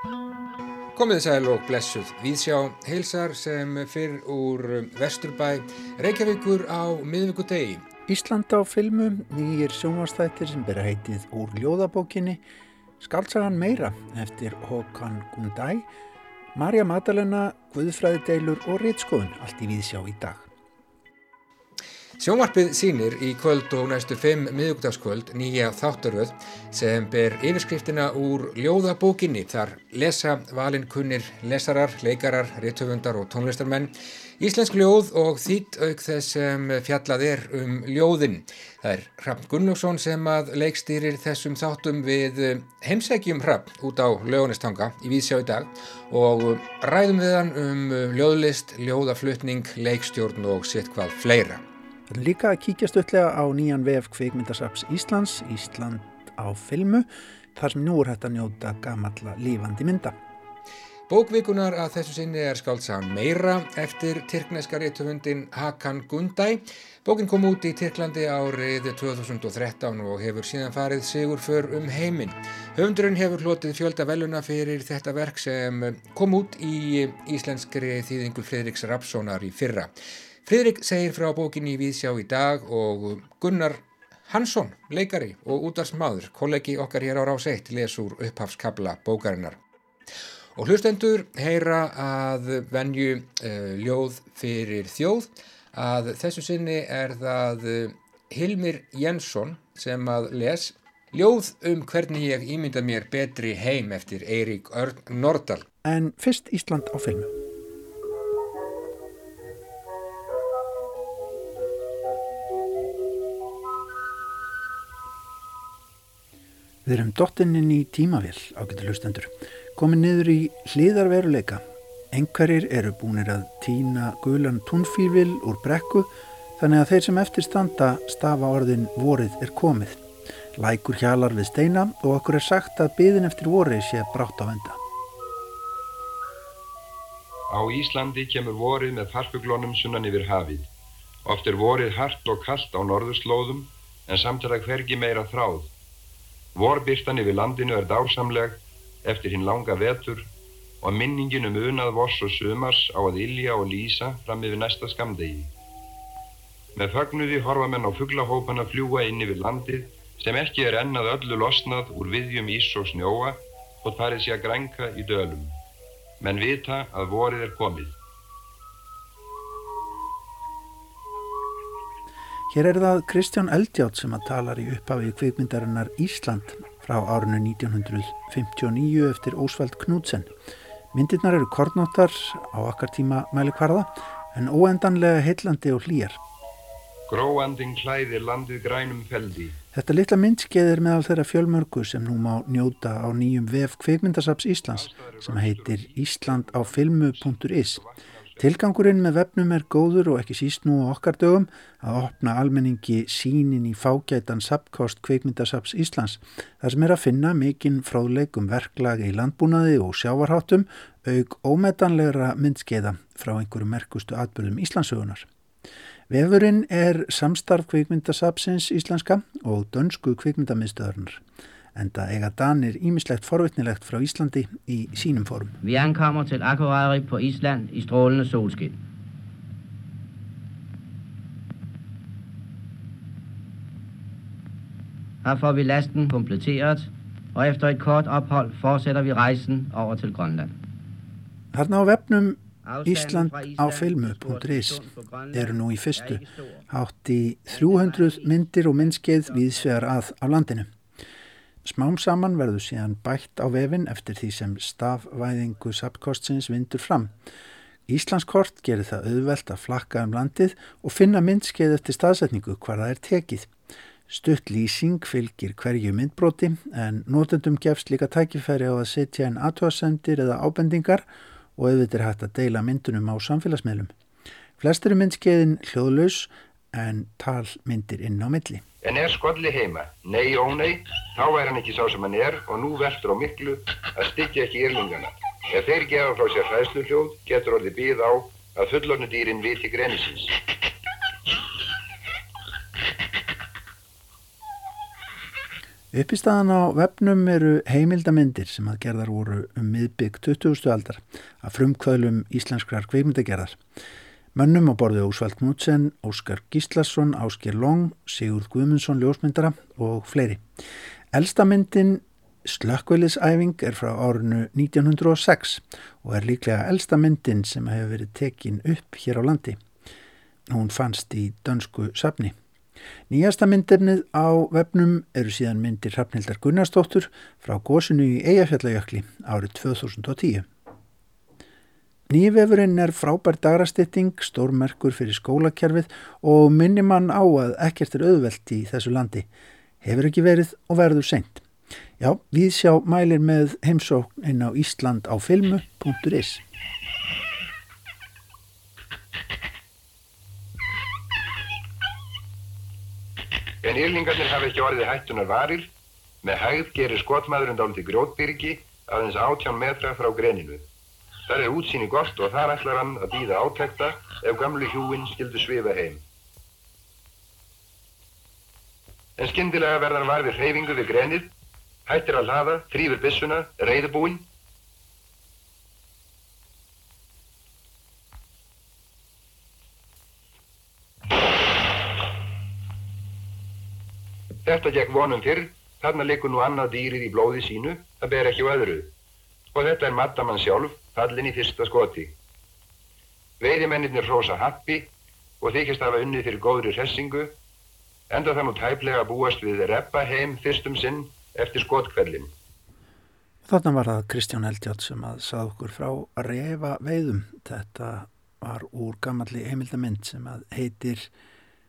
Komið sæl og blessuð. Við sjá heilsar sem fyrr úr Vesturbæ, Reykjavíkur á miðvíku degi. Ísland á filmu, nýjir sjónvastættir sem bera heitið úr ljóðabókinni, skaldsagan meira eftir Håkan Gundæ, Marja Madalena, Guðfræðideilur og Ritskoðun, allt í við sjá í dag. Sjónvarpið sínir í kvöld og næstu fimm miðugdagskvöld nýja þáttaröð sem ber yfirskriftina úr ljóðabókinni. Þar lesa valin kunnir lesarar, leikarar, réttöfundar og tónlistarmenn. Íslensk ljóð og þýtt auk þess sem fjallað er um ljóðin. Það er Hrafn Gunnlaugsson sem að leikstýrir þessum þáttum við heimsækjum Hrafn út á lögunistanga í Vísjá í dag og ræðum við hann um ljóðlist, ljóðaflutning, leikstjórn og sitt hvað fleira. Erum líka að kíkja stöldlega á nýjan vef kveikmyndasaps Íslands, Ísland á filmu, þar sem nú er hægt að njóta gamalla lífandi mynda. Bókvikunar að þessu sinni er skáltsagan meira eftir tyrkneska réttufundin Hakan Gundæ. Bókin kom út í Tyrklandi árið 2013 og hefur síðan farið sigur för um heiminn. Höfundurinn hefur hlotið fjölda veluna fyrir þetta verk sem kom út í íslenskri þýðingu Fredriks Rapssonar í fyrra. Fridrik segir frá bókinni í Víðsjá í dag og Gunnar Hansson, leikari og útvarsmaður, kollegi okkar hér á Rás 1, lesur upphafskabla bókarinnar. Og hlustendur heyra að venju uh, ljóð fyrir þjóð að þessu sinni er það uh, Hilmir Jensson sem að les ljóð um hvernig ég ímynda mér betri heim eftir Eirík Örn Nordal. En fyrst Ísland á filmu. Við erum dottininn í tímavél ágættu hlustendur, komin niður í hliðarveruleika. Engverjir eru búinir að týna gulan túnfýrvil úr brekku þannig að þeir sem eftir standa stafa orðin vorið er komið. Lækur hjalar við steina og okkur er sagt að byðin eftir vorið sé brátt á venda. Á Íslandi kemur vorið með farfuglónum sunnan yfir hafið. Oft er vorið hart og kallt á norðurslóðum en samt er það hvergi meira þráð. Vorbyrtan yfir landinu er dásamleg eftir hinn langa vetur og minningin um unað voss og sumars á að ilja og lýsa fram yfir næsta skamdegi. Með fagnuði horfa menn á fugglahópan að fljúa inn yfir landið sem ekki er ennað öllu losnað úr viðjum ís og snjóa og farið sér að grænka í dölum. Menn vita að vorið er komið. Hér er það Kristján Eldjátt sem að talar í upphafi kvikmyndarinnar Ísland frá árinu 1959 eftir Ósvald Knútsen. Myndirnar eru kornóttar á akkar tíma mæli hvarða en óendanlega heillandi og hlýjar. Gróanding klæðir landið grænum feldi. Þetta litla myndskeið er meðal þeirra fjölmörgu sem nú má njóta á nýjum vef kvikmyndasaps Íslands sem heitir Ísland á filmu.is. Tilgangurinn með vefnum er góður og ekki síst nú á okkar dögum að opna almenningi sínin í fágætan sapkost kveikmyndasaps Íslands. Það sem er að finna mikinn fráðleik um verklagi í landbúnaði og sjávarháttum auk ómetanlegra myndskeiða frá einhverju merkustu atbyrðum Íslandsögunar. Vefurinn er samstarf kveikmyndasapsins íslenska og dönsku kveikmyndamiðstöðurnar enda eiga Danir ímislegt forvittnilegt frá Íslandi í sínum form. Vi ankommer til Akureyri på Ísland í strålende solskinn. Her får vi lasten kompletteret, og efter et kort ophold fortsætter vi rejsen over til Grønland. Þarna á vefnum Ísland á filmu.is eru nú í fyrstu hátt í 300 myndir og myndskeið viðsvegar að á landinu. Smám saman verður síðan bætt á vefin eftir því sem stafvæðingu sapkostsins vindur fram. Íslandskort gerir það auðvelt að flakka um landið og finna myndskeið eftir staðsetningu hvar það er tekið. Stutt lýsing fylgir hverju myndbroti en nótendum gefst líka tækifæri á að setja inn aðtöðasendir eða ábendingar og auðvitað er hægt að deila myndunum á samfélagsmiðlum. Flest eru myndskeiðin hljóðlaus en talmyndir inn á milli. En er skolli heima? Nei og nei, þá er hann ekki sá sem hann er og nú veldur á miklu að styggja ekki írlingana. Ef þeir gefa frá sér hræðslu hljóð getur orðið býð á að fullornu dýrin viti grenisins. Uppistaðan á vefnum eru heimildamindir sem að gerðar voru um miðbygg 20. aldar að frumkvöðlum íslenskrar kveimdagerðar. Mönnum á borðu Ósvald Knudsen, Óskar Gíslasson, Ásker Long, Sigurd Guðmundsson, ljósmyndara og fleiri. Elstamyndin Slökkvelisæfing er frá árinu 1906 og er líklega elstamyndin sem hefur verið tekin upp hér á landi. Hún fannst í dönsku safni. Nýjasta myndirnið á vefnum eru síðan myndir Hrafnildar Gunnarsdóttur frá gósinu í Eyjafjallajökli árið 2010. Nýjvefurinn er frábær dagrastitting, stórmerkur fyrir skólakerfið og minnir mann á að ekkert er auðvelt í þessu landi. Hefur ekki verið og verður seint. Já, við sjá mælir með heimsókn inn á Ísland á filmu.is. En ylningarnir hafi ekki orðið hættunar varir, með hægð gerir skotmaðurinn dáliti grjótbyrgi aðeins átján metra frá greninu. Þar er útsýni gott og þar ætlar hann að býða átekta ef gamlu hjúin skildu svifa heim. En skyndilega verðan var við hreyfingu við grenið, hættir að hlaða, þrýfur bissuna, reyðbúinn Þetta gekk vonum fyrr, þarna likur nú annað dýrið í blóði sínu, það ber ekki á öðru. Og þetta er Maddamann sjálf, fallin í fyrsta skoti. Veiðimennir hrósa happi og þykist hafa unnið fyrir góðri hressingu, enda það nú tæplega búast við reppa heim fyrstum sinn eftir skotkvellin. Þarna var það Kristján Eldjátt sem að sað okkur frá að refa veiðum. Þetta var úr gammalli heimildamind sem að heitir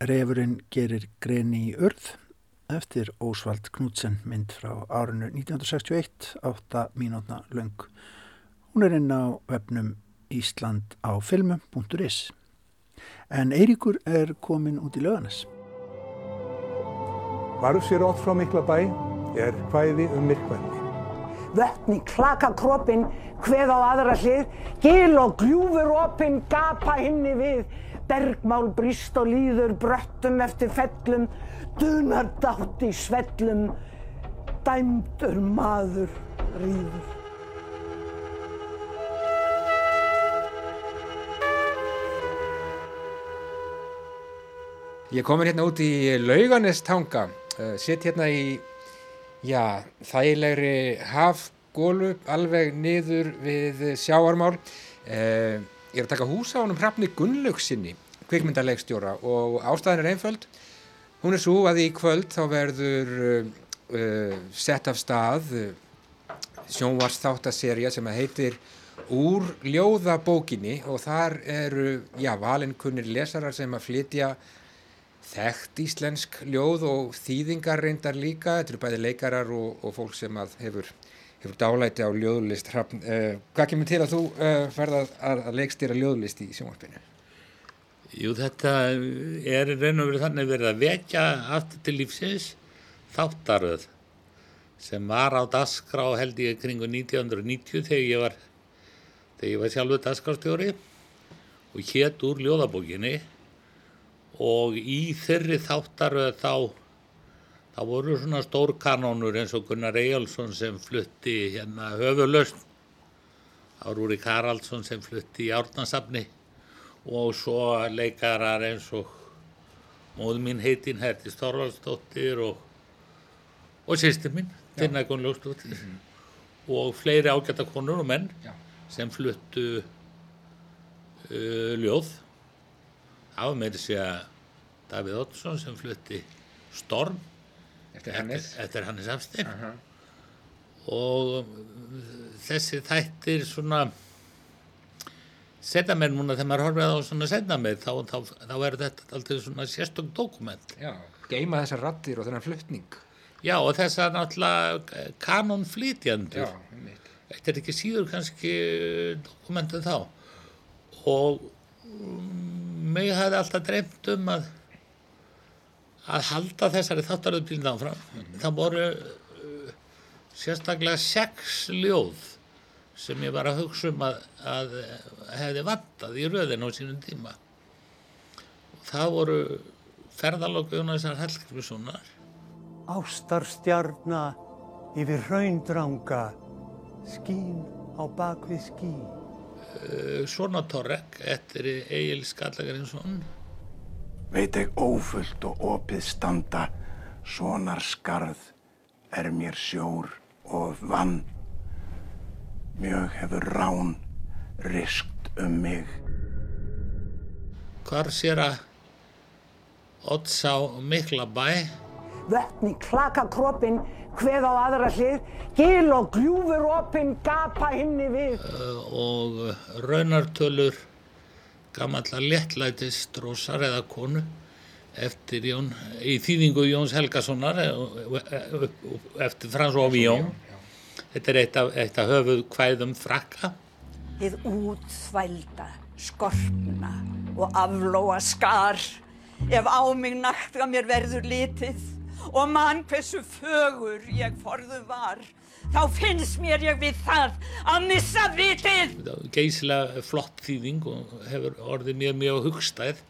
Refurinn gerir greni í örð eftir Ósvald Knudsen mynd frá árinu 1961, 8 mínútna löng. Hún er inn á vefnum Ísland á filmu.is. En Eiríkur er komin út í löganes. Varf sér ótt frá mikla bæ er hvæði um myrkvæði. Vötni klaka kroppin, hveð á aðra hlið, gil og gljúfur opin, gapa hinni við, bergmál brist og líður bröttum eftir fellum, dunar dátt í svellum, dæmdur maður rýður. Ég kom hérna út í Lauganestanga, uh, sitt hérna í, já, þægilegri hafgólu, alveg niður við sjáarmál. Uh, ég er að taka húsa á húnum Hrafni Gunnlaugsinni, kvikmyndarleikstjóra og ástæðan er einföld. Hún er svo að í kvöld þá verður uh, sett af stað sjónvarsþáttaserja sem heitir Úr ljóðabókinni og þar eru, já, valinkunnir lesarar sem að flytja þekkt íslensk ljóð og þýðingar reyndar líka, þetta eru bæði leikarar og, og fólk sem hefur, hefur dálæti á ljóðlist. Uh, hvað kemur til að þú uh, ferða að, að leikstýra ljóðlist í sjónvarpinu? Jú, þetta er reyn og verið þannig verið að vekja aftur til lífsins þáttaröð sem var á Dasgrá held ég kringu 1990 þegar ég var, þegar ég var sjálfur Dasgrástjóri og hétt úr ljóðabókinni og í þeirri þáttaröð þá þá voru svona stór kanónur eins og Gunnar Eyjálsson sem flutti hérna höfulöst Árúri Karaldsson sem flutti í Árnarsafni og svo leikarar eins og móðu mín heitin Herti Storvaldsdóttir og og sýstir mín, Tinna Gunnljósdóttir mm -hmm. og fleiri ágæta konur og menn Já. sem fluttu uh, ljóð það var með þess að Davíð Ottsson sem flutti Storm. Eftir Hannes, eftir Hannes Afstein uh -huh. og þessi þættir svona setja mér núna þegar maður horfið á svona setna mér þá, þá, þá er þetta alltaf svona sérstök dokument Já, geima þessar rattir og þennan fluttning Já og þessar náttúrulega kanonflítjandur þetta er ekki síður kannski dokumentu þá. Og um, mig hafði alltaf dreymt um að að halda þessari þáttaröðbílinn áfram. Mm -hmm. Það voru uh, sérstaklega sex ljóð sem ég var að hugsa um að, að hefði vantað í röðin á sínum tíma. Og það voru ferðalókuðunar þessar Hellgrímssonar Ástarstjarna yfir raundranga, skín á bakvið skí. Eh, Svona Torrek eftir Egil Skallagrinsson. Veit ég ófullt og opið standa, sonar skarð er mér sjór og vann. Mjög hefur rán riskt um mig. Hvar sér að Oddsá Miklabæ Vötn í klakakropin, hveð á aðra hlið, gil og gljúfur opin, gapa himni við. og raunartölur gamalla léttlætis drósar eða konu eftir Jón, í þýðingu Jóns Helgasonar eh, eftir Frans og Víjón. Þetta er eitt af, eitt af höfuð kvæðum frakka. Hið útþvælda, skorpna og aflóa skar ef á mig nakta mér verður litið og mann hversu fögur ég forðu var þá finnst mér ég við það að missa vitið. Geysilega flott þýðing og hefur orðið mjög mjög hugstæð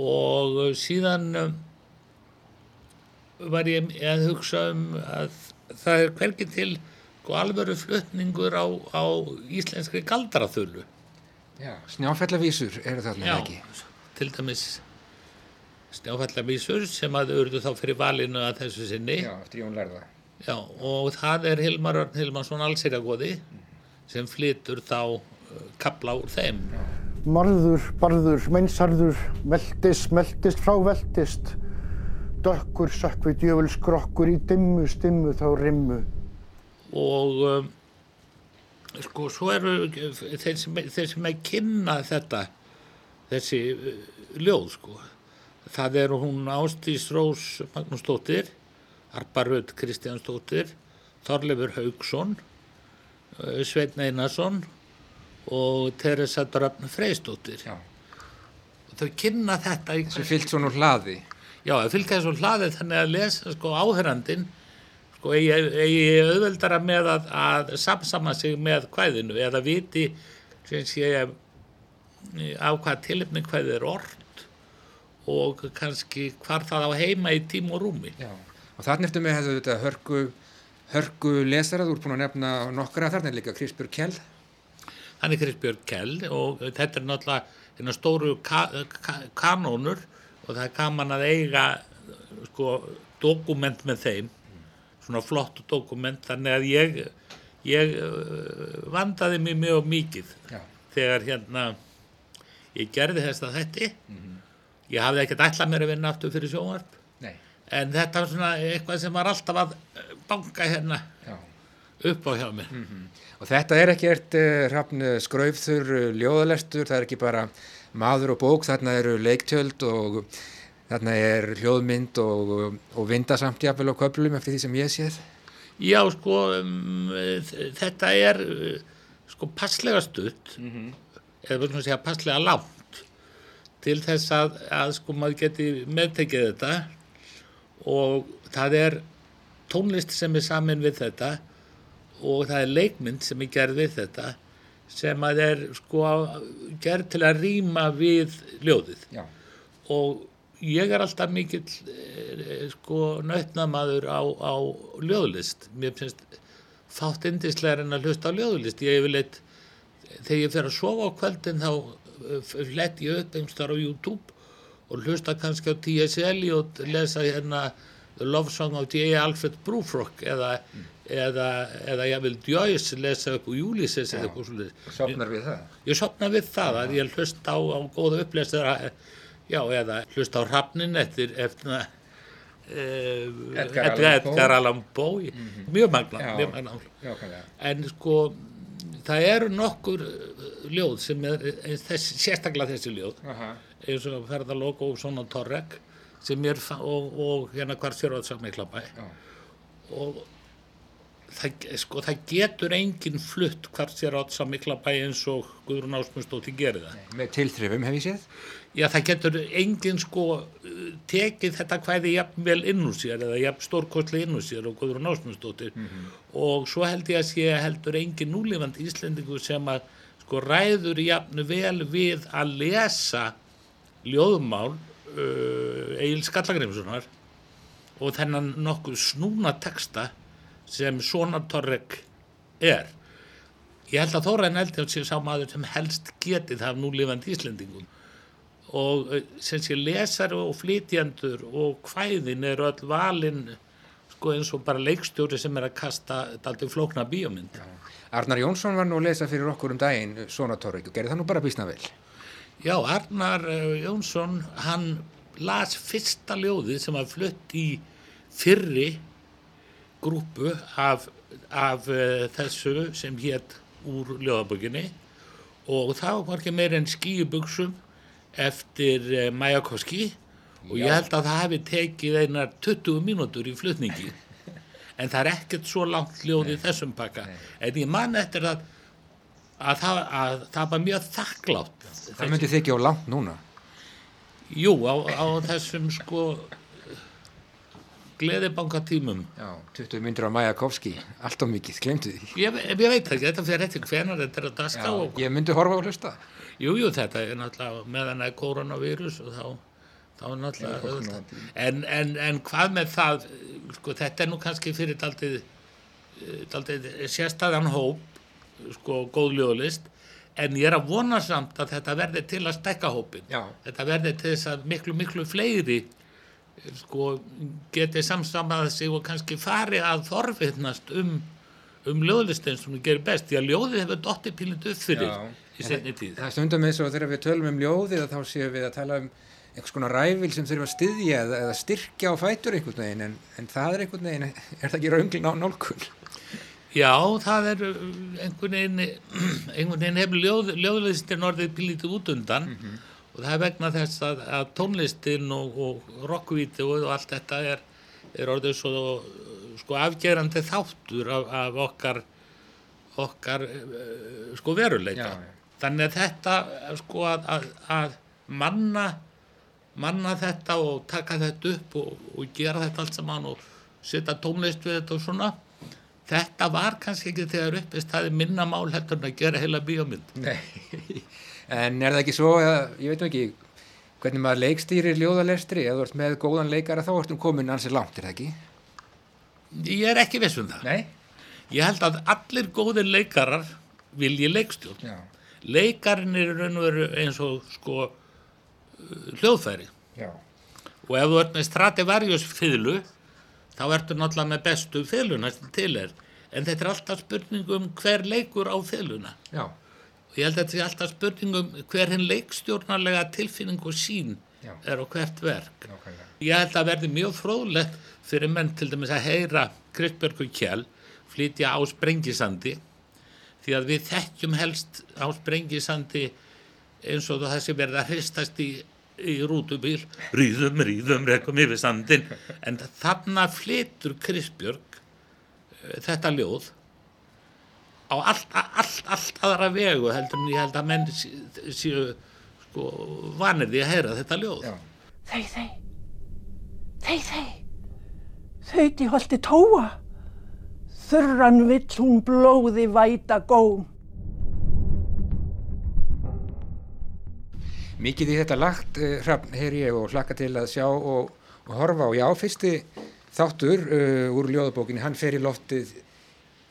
og síðan um, var ég að hugsa um að það er hvergi til sko, alvöru flutningur á, á íslenskri galdraþölu. Já, snjáfællavísur eru Já, eða ekki. til dæmis snjáfallavísur sem að urðu þá fyrir valinu að þessu sinni. Já, eftir Jón Lærða. Já, og það er Hilmar Örn Hilmarsson allsýrjagóði sem flytur þá uh, kapla úr þeim. Marður, barður, meinsarður, veltist, meltist, fráveltist. Dökkur, sökkvi, djöful, skrokkur í dimmu, stimmu, þá rimmu. Og um, sko, svo eru þeir sem, þeir sem að kynna þetta, þessi uh, ljóð, sko. Það eru hún Ástís Rós Magnúsdóttir, Arpa Rödd Kristjánsdóttir, Þorleifur Haugsson, uh, Sveinn Einarsson og Teresa Dröfn Freysdóttir. Já. Og þau kynna þetta Sem fyllt svona úr hlaði. Já, að fylgja þessu hlaðið þannig að lesa sko áhörandin sko eigi, auðveldara með að, að samsama sig með kvæðinu eða viti sem sé á hvað tilefni kvæðið er orð og kannski hvar það á heima í tím og rúmi. Já. Og þarna eftir með hefðu þetta hörgu, hörgu lesara, þú ert búin að nefna nokkra þarna er líka Krispjör Kjell. Hann er Kristbjörn Kell og þetta er náttúrulega hérna stóru ka ka kanónur og það er gaman að eiga sko dokument með þeim svona flott dokument þannig að ég ég uh, vandaði mig mjög mikið Já. þegar hérna ég gerði þess að þetta ég hafði ekkert ætlað mér að vinna aftur fyrir sjónvarp. Nei. en þetta var svona eitthvað sem var alltaf að uh, banka hérna Já. upp á hjá mér. Og þetta er ekkert uh, rafn skraufþur uh, ljóðalestur, það er ekki bara maður og bók, þarna eru leiktjöld og þarna er hljóðmynd og, og vindasamt jafnvel á köflum eftir því sem ég séð. Já, sko, um, þetta er sko passlega stutt. Eða við svona segja passlega langt til þess að, að sko maður geti meðtekið þetta. Og það er tónlist sem er samin við þetta og það er leikmynd sem er gerð við þetta sem að er sko gerð til að rýma við ljóðið. Já. og ég er alltaf mikill eh, sko nautnamaður á, á ljóðlist. Mér finnst fátt indislegar en að hlusta á ljóðlist. Ég hef leitt þegar ég fer að sofa á kvöldin þá lett ég upp einhverstaðar á YouTube og hlusta kannski á T.S. Eliot lesa hérna The Love Song of J. Alfred Brufrock eða, eða, eða ég vil Joyce lesa upp úr Ulysses eða eitthvað svolítið Sopnar við það? ég sopna við það að ég hlusta á, á góða upplestra já, eða hlusta á Hrafnin eftir, eftir uh, Edgar Allan Poe. Poe mjög magna, en sko það eru nokkur uh, ljóð sem er þess, sérstaklega þessi ljóð Aha. eins og ferðalók og svona torrek sem er og, og hérna hvar sér á þess að mikla bæ og það, sko, það getur enginn flutt hvar sér á þess að mikla bæ eins og Guðrún Ásmundsdóttir gerir það. Með tilþrifum hef ég séð. Já, það getur enginn sko tekið þetta hvæði jafn vel inn úr sér eða jafn stórkostlega inn úr sér og Guðrún Ásmundsdóttir. Og svo held ég að sé heldur enginn núlifandi Íslendingu sem að sko ræður jafn vel við að lesa ljóðmál uh, Egil Skallagrimssonar og þennan nokkuð snúna texta sem svona Torrek er. Ég held að Þóraðin Eldjátt sé sá maður sem helst getið af núlifandi Íslendingum. Og sem sé lesari og flytjendur og hvæðin eru öll valinn sko eins og bara leikstjóri sem er að kasta daldi flókna bíómynd. Arnar Jónsson var nú að lesa fyrir okkur um daginn svona Torrik og gerði það nú bara bísna vel. Já, Arnar Jónsson hann las fyrsta ljóðið sem var flutt í fyrri grúpu af, af uh, þessu sem hétt úr ljóðaböginni og það var ekki meir en skíubugsum eftir uh, Majakovski og ég held að það hefði tekið einar 20 mínútur í flutningi. En það er ekkert svo langt ljóð í þessum pakka. En ég man eftir að að það, að það var mjög þakklátt Það myndi ekki á langt núna. Jú, á, á þessum sko gleðibankatímum. Já, 20 myndir á Majakovski Allt of mikið, glemtu því. Ég, ég veit ekki, þetta fyrir eftir hvenar þetta er að daska og Ég myndi horfa og hlusta. Jú, jú, þetta er náttúrulega meðan að koronavírus og þá, þá er náttúrulega auðvitað. en, en, en hvað með það sko, þetta er nú kannski fyrir daldið, daldið sérstæðan hóp sko, góð ljóðlist en ég er að vona samt að þetta verði til að stekka hópin Já. þetta verði til þess að miklu, miklu fleiri sko, geti samsamað sig og kannski fari að forvittnast um, um ljóðlistin sem við gerum best, því að ljóðið hefur dottið pílit upp fyrir Já. í setni tíð Það stundum eins og þegar við tölum um ljóðið þá séum við að tala um einhvers konar ræfil sem þurfa að styðja eða, eða styrkja á fætur einhvern veginn en, en það er einhvern veginn, er það ekki raunglin á nálkun? Já, það er uh, einhvern veginn, einhvern veginn hefur ljóð, ljóðlistin orðið pílítið út undan og það er vegna þess að, að tónlistin og, og rockvíti og, allt þetta er, er orðið svo sko afgerandi þáttur af, af okkar, okkar uh, sko veruleika. Já, já. Þannig að þetta sko að, að, að manna, manna þetta og taka þetta upp og, og gera þetta allt saman og setja tónlist við þetta og svona þetta var kannski ekki þegar uppist það er minna mál heldur en að gera heila bíómynd Nei, en er það ekki svo, ég veit ekki hvernig maður leikstýrir ljóðalestri? Eða þú ert með góðan leikara þá ertum komin ansið langt, er það ekki? ég er ekki viss um það. Nei? ég held að allir góðir leikarar vilji leikstjórn. Já, leikarinn er raun og veru eins og sko uh, hljóðfæri. Já, og ef þú ert með Stradivarius fiðlu þá ertu náttúrulega með bestu fiðluna sem til er. En þetta er alltaf spurning um hver leikur á fiðluna. Já, og ég held að þetta sé alltaf spurning um hver hinn leikstjórnarlega tilfinning og sín Já. er á hvert verk nákvæmlega. ég held að verði mjög fróðlegt fyrir menn til dæmis að heyra Kristberg og Kjell flytja á Sprengisandi því að við þekkjum helst á Sprengisandi eins og það sé verið að hristast í, í rútubíl rýðum, rýðum, rekum yfir sandin en þarna flytur Kristbjörg eh, þetta ljóð á allt, allt, allt aðra vegu heldur en ég held að menn sé- séu sko vanir því að heyra þetta ljóð. Já. Þei, þei, þei, þei, þauti holti tóa, þurran vill hún blóði væta góm. Mikið í þetta lagt, uh, hrafn, heyr ég og hlakka til að sjá og, og horfa og já, fyrsti þáttur uh, úr ljóðabókinni, hann fer í loftið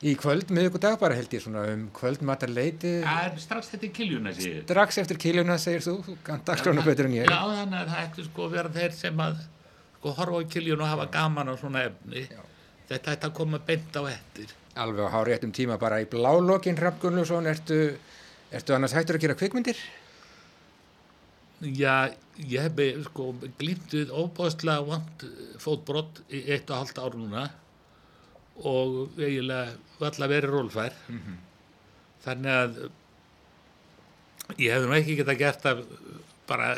í kvöld, miðugudag bara held ég svona um kvöldmatarleiti strax í kiljuna séu strax eftir kiljuna segir þú, þú kannt dagskrána betur en ég. Já, þannig að það ætti sko að vera þeir sem að sko horfa á kiljun og hafa gaman á svona efni. Þetta ætti að koma beint á ettir alveg á háréttum tíma bara í blálokkin Hrafn Gunnlaugsson, ertu, ertu annars hættur að gera kvikmyndir? Já, ég hef sko glýmt við óbáðslega vant fótbrott í eitt og halvt ár núna og eiginlega valla verið rólfær. Þannig að ég hefði nú ekki geta gert það bara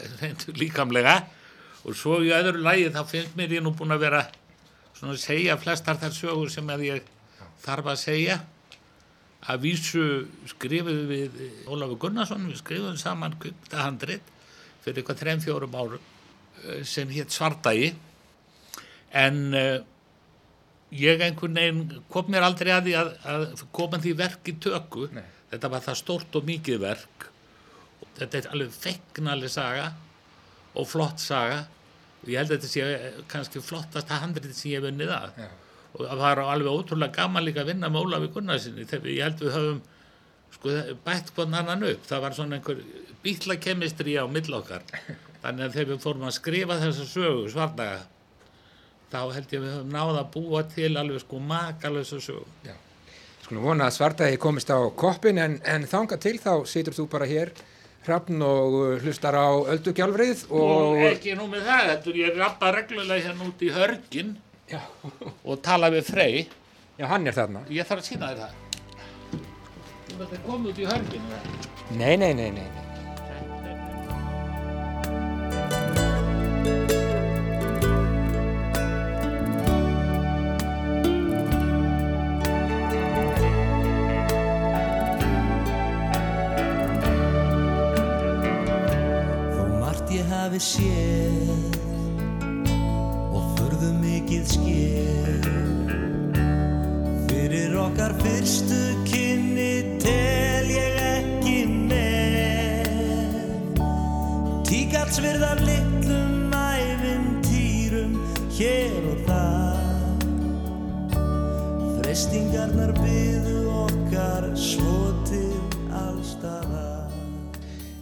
líkamlega. Og svo í öðru lagi þá finnst mér ég nú búin að vera svona að segja flestar þær sögur sem að ég þarf að segja. Að vísu skrifuðu við Ólafur Gunnarsson, við skrifuðum saman kvikmyndahandrit fyrir eitthvað þreim fjórum árum eh, sem hétt Svardagi. En uh, ég einhvern veginn kom mér aldrei að því að, að koma því verk í tökku Nei. þetta var það stórt og mikið verk. Þetta er alveg fegnali saga og flott saga. Og ég held að þetta sé eh, kannski flottasta handrið sem ég hef vunnið að. Já. og það var alveg ótrúlega gaman líka að vinna með Ólafi Gunnarsinni þegar ég held við höfum sko, bætt hvern annan upp. Það var svona einhver bílakemistri á millokkar þannig að þegar við fórum að skrifa þessa sögu svarnaga þá held ég að við höfum náða að búa til alveg sko makalösa sögu. Já. Skulum vona að svartagi komist á koppin en, en þanga til þá situr þú bara hér hrafn og uh, hlustar á öldugjálfrið og... Nú ekki nú með það, þetta ég rappa reglulega hérna út í hörgin Já. og tala við Frey. Já, hann er þarna. Ég þarf að sína þér það. Þú veist að koma út í hörgin Nei, nei, nei, nei hafi séð og förðu mikið skér fyrir okkar fyrstu kynni tel ég ekki með. Tíkatsvirðar litlum æfintýrum hér og það freystingarnar byðu okkar svo til allstaða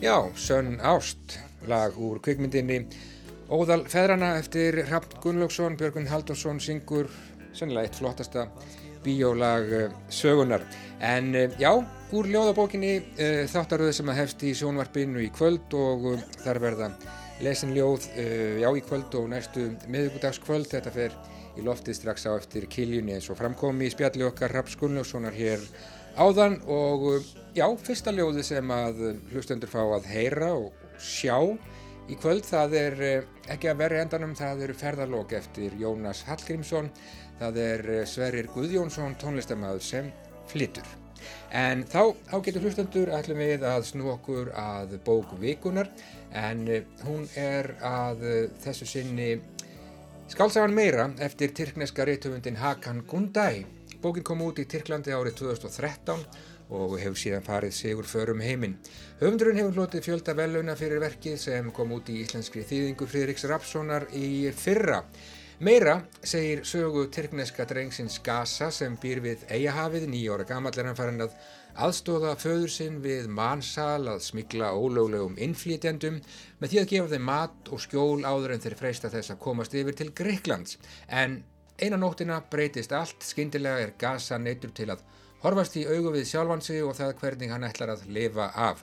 Já, sönn ást lag úr kvikmyndinni Óðal feðrana eftir Rapp Gunnlaugsson, Björgun Haldursson syngur sennilega eitt flottasta bíólag eh, sögunar. En eh, já, úr ljóðabókinni eh, þáttaröðu sem að hefst í sjónvarpinu í kvöld og þar verða lesin ljóð já í kvöld og næstu miðugudagskvöld. Þetta fer í loftið strax á eftir kiljunni eins og framkomi í spjalli okkar Rapp Gunnlaugssonar hér áðan og já, fyrsta ljóði sem að hlustendur fá að heyra og sjá í kvöld. Það er eh, ekki að verri endanum, það eru ferðarlokk eftir Jónas Hallgrímsson, það er eh, Sverrir Guðjónsson, tónlistamæður sem flyttur. En þá ágetur hlustandur ætlum við að snú okkur að bóku vikunar en eh, hún er að þessu sinni skálsagan meira eftir tyrkneska réttöfundin Hakan Gundai. Bókin kom út í Tyrklandi árið 2013 og hefur síðan farið sigur förum heiminn. Höfundurinn hefur hlotið fjölda veluna fyrir verkið sem kom út í íslenskri þýðingu Fridriks Rapssonar í fyrra. Meira segir sögu tyrkneska drengsins Gaza sem býr við Eyjahafið, nýjóra gamall hann farin að aðstóða föður sinn við mannsal að smigla ólöglegum innflýtjandum með því að gefa þeim mat og skjól áður en þeir freysta þess að komast yfir til Greiklands. En einan nóttina breytist allt, skindilega er Gaza neytur til að horfast í augu við sjálfansi og það hvernig hann ætlar að lifa af.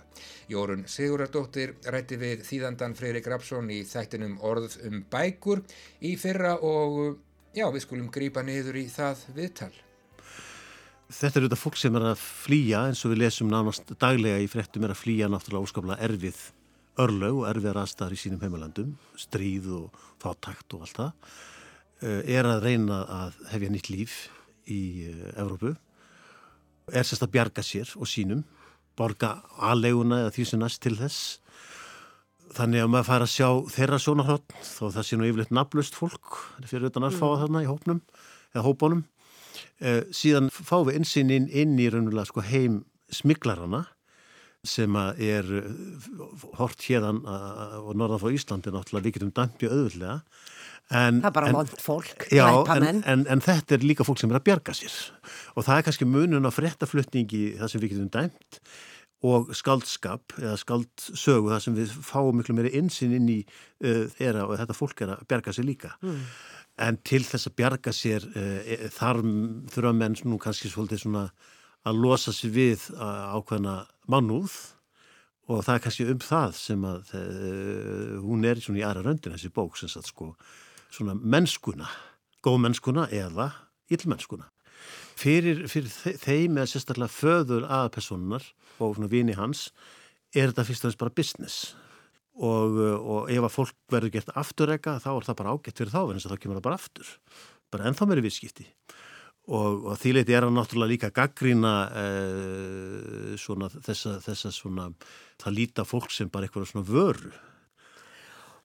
Jórun Sigurardóttir rætti við þýðandan Freyrik Rapsson í þættinum Orð um bækur í fyrra og já, við skulum grýpa niður í það viðtal. Þetta er auðvitað fólk sem er að flýja eins og við lesum nánast daglega í frettum er að flýja náttúrulega óskaplega erfið örlög og erfið rastar í sínum heimalandum, stríð og fátakt og allt það, eh, er að reyna að hefja nýtt líf í Evrópu eh, er sérst að bjarga sér og sínum borga aðleguna eða því sem næst til þess. Þannig að maður fær að sjá þeirra sjónarhótt þó það sé nú yfirleitt naflust fólk fyrir utan að fá mm. þarna í hópnum eða hópunum. Eh, síðan fá við einsinn inn, í raunulega sko heim smiglarana sem að er eh, hort hérðan og norðan frá Íslandi náttúrulega. Við getum dæmpið auðvöldlega En, það er bara vond fólk, já, en, en, en þetta er líka fólk sem er að bjarga sér. Og það er kannski munun á frettaflutningi það sem við getum dæmt og skaldskap eða skaldsögu það sem við fáum miklu meiri insinn inn í uh, þeirra og þetta fólk er að bjarga sér líka. Mm. en til þess að bjarga sér uh, þar þurfa menn nú kannski svolítið svona að losa sér við ákveðna mannúð. Og það er kannski um það sem að uh, hún er svona í aðra röndin þessi bók sem sagt sko svona mennskuna, góðmennskuna eða illmennskuna. Fyrir, fyrir þeim eða sérstaklega föður aðpersonunar og svona vini hans er þetta fyrst og fremst bara business. Og, og ef að fólk verður gert afturrega þá er það bara ágætt fyrir þá en þess að það kemur það bara aftur, bara ennþá meiri viðskipti. Og, og því leiti er hann náttúrulega líka gaggrína eh, svona þessa svona það líta fólk sem bara eitthvað svona vöru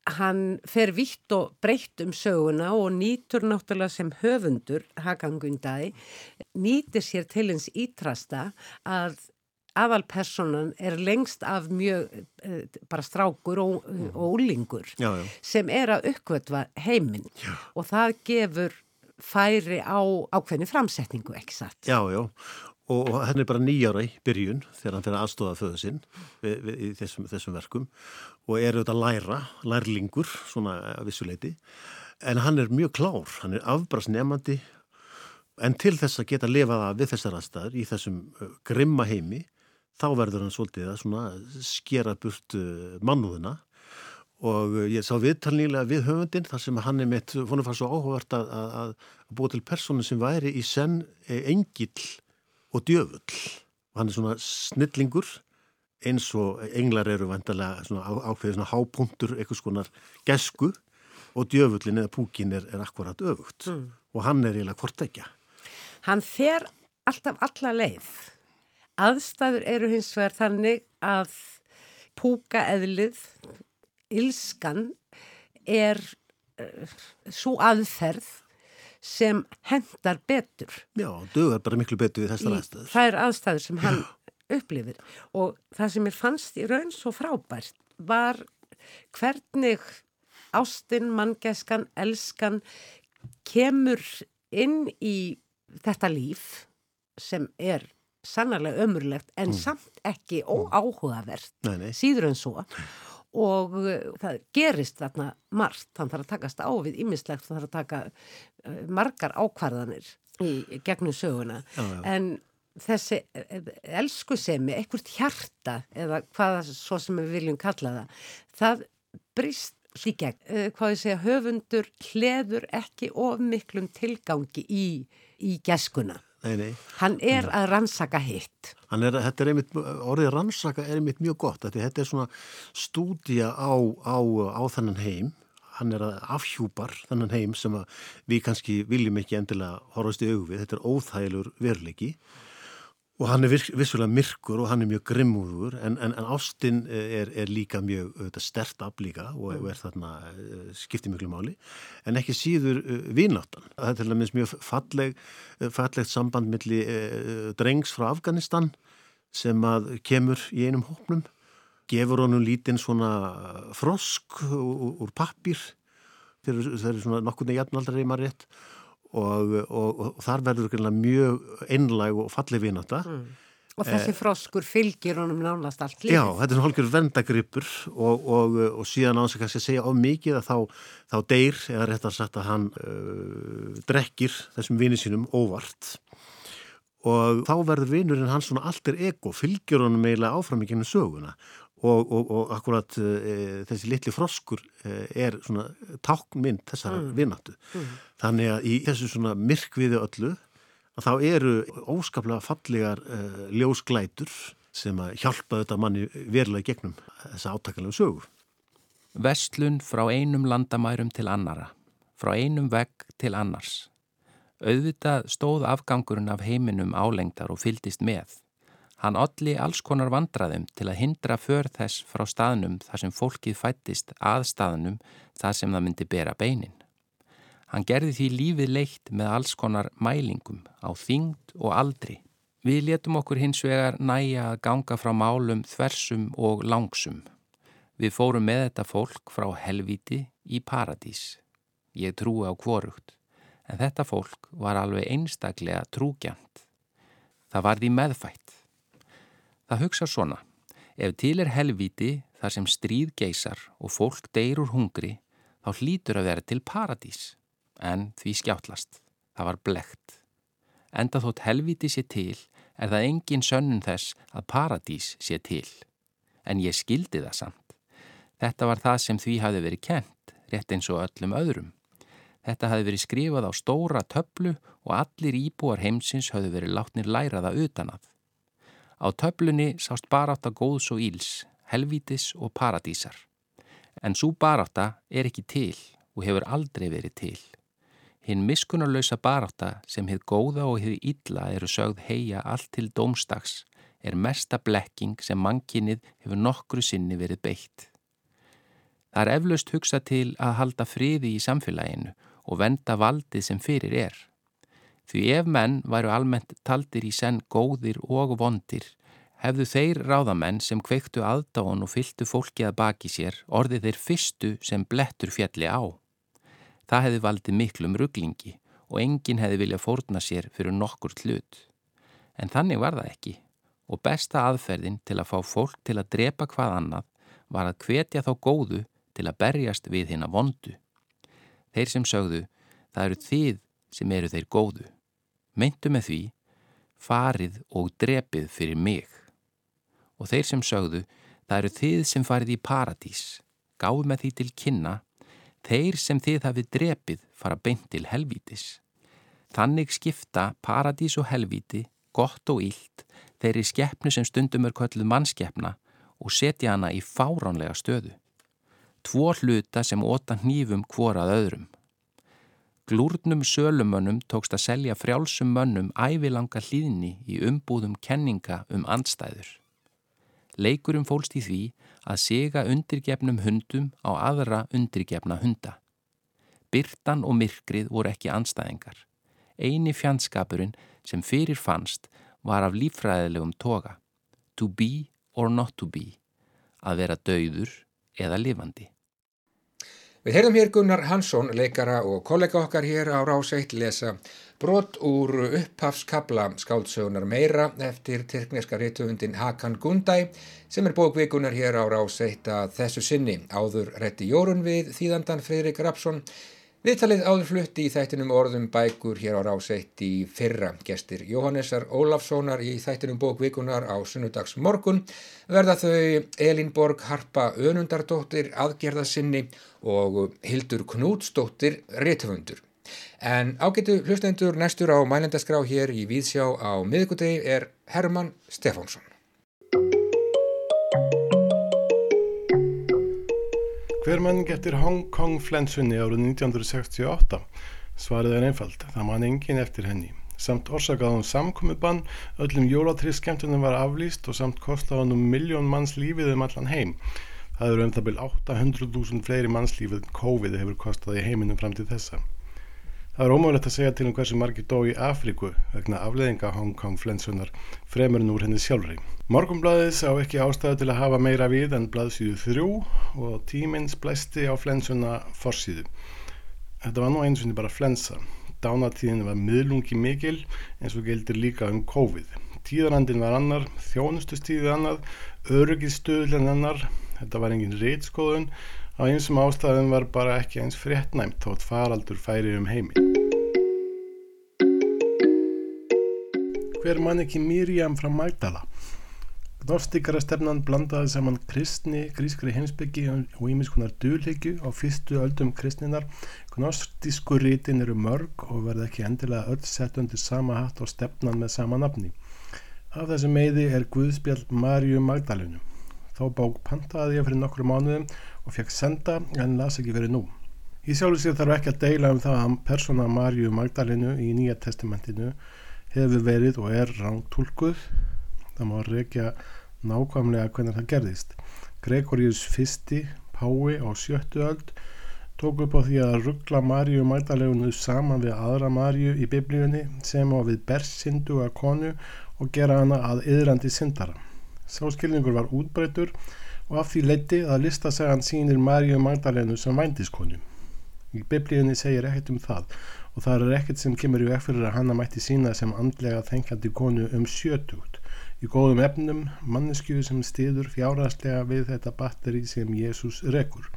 Hann fer vitt og breytt um söguna og nýtur náttúrulega sem höfundur, Hakangundæði, nýtir sér til hins ítrasta að aðalpersonan er lengst af mjög uh, bara strákur og, uh, og úlingur sem er að uppvötva heiminn. Og það gefur færi á ákveðni framsetningu, ekki satt? Já, já, og henn er bara nýjára í byrjun þegar hann fyrir aðstofað föðu sinn í þessum, þessum verkum. Og er auðvitað læra, lærlingur, svona vissuleiti, en hann er mjög klár, hann er afbrastnefandi en til þess að geta lifað við þessar aðstæður í þessum grimma heimi þá verður hann svolítið að skera burt mannúðina. Og ég sá viðtalnýlega við höfundin þar sem hann er mitt, hún er farið svo áhugavert að, að, að búa til personu sem væri í senn engill og djöfull. Hann er svona snillingur eins og englar eru vantarlega ákveðið svona hápunktur eitthvað skonar gesku og djöfullin eða púkin er, er akkurat öfugt. Mm. og hann er eiginlega hvort ekki Hann fer alltaf alla leið. Aðstæður eru hins vegar þannig að púka eðlið, ilskan er uh, eh, svo aðferð sem hendar betur. Já, dögar bara miklu betur við þessar aðstæður. Það er aðstæður sem hann upplifir og það sem ég fannst í raun svo frábært var hvernig ástinn, mangeskan, elskan kemur inn í þetta líf sem er sannarlega ömurlegt en mm. samt ekki óáhugavert síður en svo og uh, það gerist þarna margt, hann þarf að takast á við ímislegt, hann þarf að taka uh, margar ákvarðanir í gegnum söguna. Já, já. en þessi uh, elskusemi, ekkert hjarta eða hvað svo sem við viljum kalla það, það brist í gegn, hvað ég segja höfundur hleður ekki of miklum tilgangi í, í geskuna Nei, nei. Hann er að rannsaka hitt. Er, er einmitt, orðið rannsaka er einmitt mjög gott. Þetta er svona stúdija á, á, á þennan heim. Hann er að afhjúpar þennan heim sem við kannski viljum ekki endilega horfast í augvið. Þetta er óþægilur verleiki og hann er vissulega myrkur og hann er mjög grimmúður en, en, en Ástin er, er líka mjög stert af líka og, og er þarna eh, skiptið mjög máli. En ekki síður uh, vináttan. Það er til dæmis mjög falleg, eh, fallegt samband millir uh, drengs frá Afganistan sem að kemur í einum hópnum, gefur honum lítinn svona frosk úr, pappir þeir eru svona nokkurni jæfnaldar í maður rétt og, og, og þar verður mjög einlæg og fallið vinata mm. Og þessi eh, froskur fylgir honum nánast allt líf. Já, þetta er hálfur vendagrippur og, og, og síðan ánþví kannski að segja of mikið að þá, þá deyr, eða rétt að sagt að hann uh, drekkir þessum vinið sínum óvart og þá verður vinurinn hans svona alltir ego, fylgir honum eiginlega áfram í gennum söguna og, og, og akkurat e, þessi litli froskur e, er svona táknmynd þessara mm. vinnáttu. Mm. Þannig að í þessu svona myrkviði öllu að þá eru óskaplega fallegar e, ljósglætur sem að hjálpa þetta manni verulega gegnum þessa átakalegu sögu. Vestlun frá einum landamærum til annara, frá einum vegg til annars. Auðvitað stóð afgangurinn af heiminum álengdar og fyldist með. Hann olli alls konar vandraðum til að hindra för þess frá staðnum þar sem fólkið fættist að staðnum þar sem það myndi bera beinin. Hann gerði því lífið leitt með alls konar mælingum á þyngd og aldri. Við letum okkur hins vegar næja að ganga frá málum þversum og langsum. Við fórum með þetta fólk frá helviti í paradís. Ég trúi á kvorugt, en þetta fólk var alveg einstaklega trúgjant. Það var því meðfætt. Það hugsa svona, ef til er helviti þar sem stríð geysar og fólk deyr úr hungri, þá hlýtur að vera til paradís. En því skjáttlast, það var blekt. Enda þótt helviti sé til, er það engin sönnun þess að paradís sé til. En ég skildi það samt. Þetta var það sem því hafi verið kent, rétt eins og öllum öðrum. Þetta hafi verið skrifað á stóra töflu og allir íbúar heimsins hafi verið látnir læraða utan að. Á töflunni sást baráta góðs og íls, helvítis og paradísar. En svo baráta er ekki til og hefur aldrei verið til. Hinn miskunarlausa baráta sem hefð góða og hefð illa eru sögð heia allt til dómstags er mesta blekking sem mannkinnið hefur nokkru sinni verið beitt. Það er eflaust hugsa til að halda friði í samfélaginu og venda valdið sem fyrir er. Því ef menn væru almennt taldir í senn góðir og vondir hefðu þeir ráðamenn sem kveiktu aðdáðan og fylgtu fólki að baki sér orðið þeir fyrstu sem blettur fjalli á. Það hefði valdið miklum rugglingi og enginn hefði viljað fórna sér fyrir nokkur hlut. En þannig var það ekki og besta aðferðin til að fá fólk til að drepa hvað annað var að hvetja þá góðu til að berjast við hinn að vondu. Þeir sem sögðu, það eru þið sem eru þeir góðu. Meintu með því, farið og drepið fyrir mig. Og þeir sem sögðu, það eru þið sem farið í paradís. Gáð með því til kynna, þeir sem þið hafið drepið fara beint til helvítis. Þannig skipta paradís og helvíti, gott og ílt, þeirri skeppnu sem stundum er kölluð mannskeppna og setja hana í fáránlega stöðu. Tvo hluta sem óta hnífum hvorað öðrum. Glúrnum sölumönnum tókst að selja frjálsum mönnum ævilanga hlýðni í umbúðum kenninga um andstæður. Leikurum fólst í því að siga undirgefnum hundum á aðra undirgefna hunda. Byrtan og myrkrið voru ekki andstæðingar. Eini fjandskapurinn sem fyrir fannst var af lífræðilegum toga. To be or not to be. Að vera dauður eða lifandi. Við heyrðum hér Gunnar Hansson, leikara og kollega okkar hér á Ráseitt lesa brot úr upphafskabla skáldsögunar meira eftir tyrkneska réttöfundin Hakan Gundæ sem er bókvikunar hér á Ráseitt að þessu sinni. Áður rétti jórun við þýðandan Fridrik Rapsson Viðtalið áðurflutti í þættinum orðum bækur hér á ráseitt í fyrra. Gestir Jóhannesar Ólafssonar í þættinum bókvikunar á sunnudags morgun verða þau Elinborg Harpa Önundardóttir aðgerðasinni og Hildur Knútsdóttir réttöfundur. En ágetu hlustendur næstur á mælendaskrá hér í Víðsjá á miðgutegi er Herman Stefánsson. Hver mann getur Hong Kong flensunni árið 1968? Svarið er einfald, það mann engin eftir henni. Samt orsakaðum samkomiðbann, öllum jólatriðskemtunum var aflýst og samt kostaðan um miljón manns lífið um allan heim. Það eru um það byrj 800.000 fleiri mannslífið COVID hefur kostað í heiminum fram til þessa. Það er ómögulegt að segja til um hversu margir dó í Afríku vegna afleðinga Hong Kong flensunar fremurinn úr henni sjálfri. Morgumblaðið sá ekki ástæðu til að hafa meira við en blaðsíðu þrjú og tímins blæsti á flensuna forsíðu. Þetta var nú eins og niður bara flensa. Dánatíðin var miðlungi mikil eins og gildir líka um COVID. Tíðarandin var annar, þjónustustíðið annar, öryggistöðlen annar, þetta var engin reitskóðun Á einsum ástæðum var bara ekki eins fréttnæmt þótt faraldur færi um heimi. Hver mann ekki Miriam frá Magdala? Gnostikara stefnan blandaði saman kristni, grískri heimsbyggi og ímiskunar dulhyggju á fyrstu öldum kristninar. Gnostísku rítin eru mörg og verða ekki endilega öll sett undir sama hatt og stefnan með sama nafni. Af þessu meði er Guðspjall Marju Magdalenu. Þá bók pantaði ég fyrir nokkru mánuðum og fekk senda en las ekki verið nú. Í sjálfu sér þarf ekki að deila um það að persóna Marju Magdalenu í Nýja testamentinu hefur verið og er rántúlkuð. Það má rekja nákvæmlega hvernig það gerðist. Gregorius fyrsti, Pái á sjöttu öld tók upp á því að ruggla Marju Magdalenu saman við aðra Marju í biblíunni sem á við bersindu að konu og gera hana að yðrandi syndara. Sáskilningur var útbreytur og af því leiti að listasagan sínir Marju Magdalenu sem vændiskonu. Í biblíunni segir ekkert um það og það er ekkert sem kemur í fyrir að hanna mætti sína sem andlega þengjandi konu um sjötugt í góðum efnum, mannesku sem stiður fjárhastlega við þetta batteri sem Jésús rekur.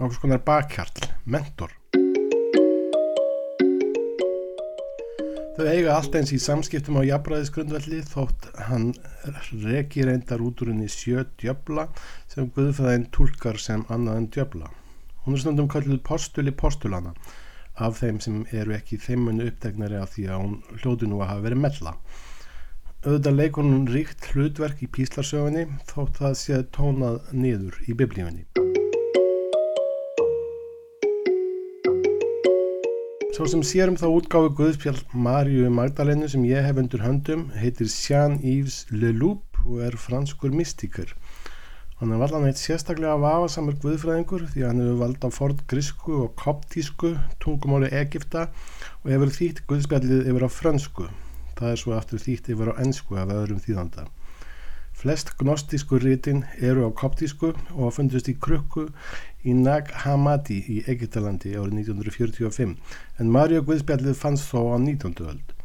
Nákvæmst konar bakhjarl, mentor. Þau eiga allt eins í samskiptum á jafnbræðisgrundvelli þótt hann reki reyndar út úr henni sjö djöbla sem Guðfæðin tólkar sem annað en djöbla. Hún er stundum kalluð postuli postulana af þeim sem eru ekki þeimunu upptegnari af því að hún hljóti nú að hafa verið mella. Auðvitað leikur hún ríkt hlutverk í píslarsögunni þótt það sé tónað niður í biblífinni. Svo sem sérum þá útgáfi Guðspjall Marju Magdalenu sem ég hef undur höndum heitir Jean-Yves Leloup og er franskur mystíkur. Hann er valdan eitt sérstaklega vafasamur Guðfræðingur því að hann hefur vald á ford grísku og koptísku tungumáli Egipta og hefur þýtt Guðspjallið yfir á fransku. Það er svo aftur þýtt yfir á ennsku af öðrum þýðanda. Flest gnostísku rítin eru á koptísku og fundust í krukku í Nag Hammadi í Egyptalandi árið 1945 en Marja Guðspjallið fannst þó á 19. öld.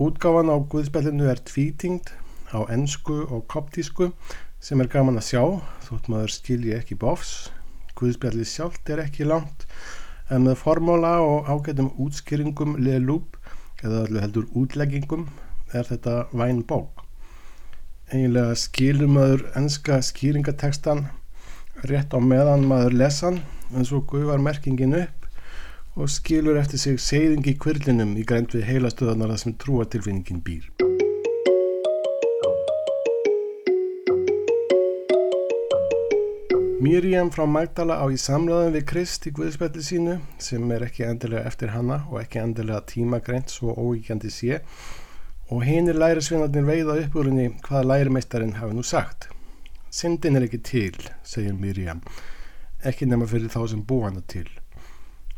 Útgáfan á Guðspjallinu er tvítingt á ennsku og koptísku sem er gaman að sjá þótt maður skilji ekki bofs. Guðspjallið sjálft er ekki langt en með formóla og ágætum útskýringum leðlúp eða allir heldur útleggingum er þetta væn bók eiginlega skilur maður enska skýringatekstan rétt á meðan maður lesan en svo guðvar merkingin upp og skilur eftir sig seyðing í kvirlinum í grænt við heilastöðanar þar sem trúatilfinningin býr. Miriam frá Magdala á í samræðum við Krist í Guðspelli sínu sem er ekki endilega eftir hanna og ekki endilega tímagreint svo óíkjandi sé og hinnir lærisvinnarnir veiða upp úr henni hvað lærimeistarinn hafi nú sagt. Syndin er ekki til, segir Miriam, ekki nema fyrir þá sem búa hana til.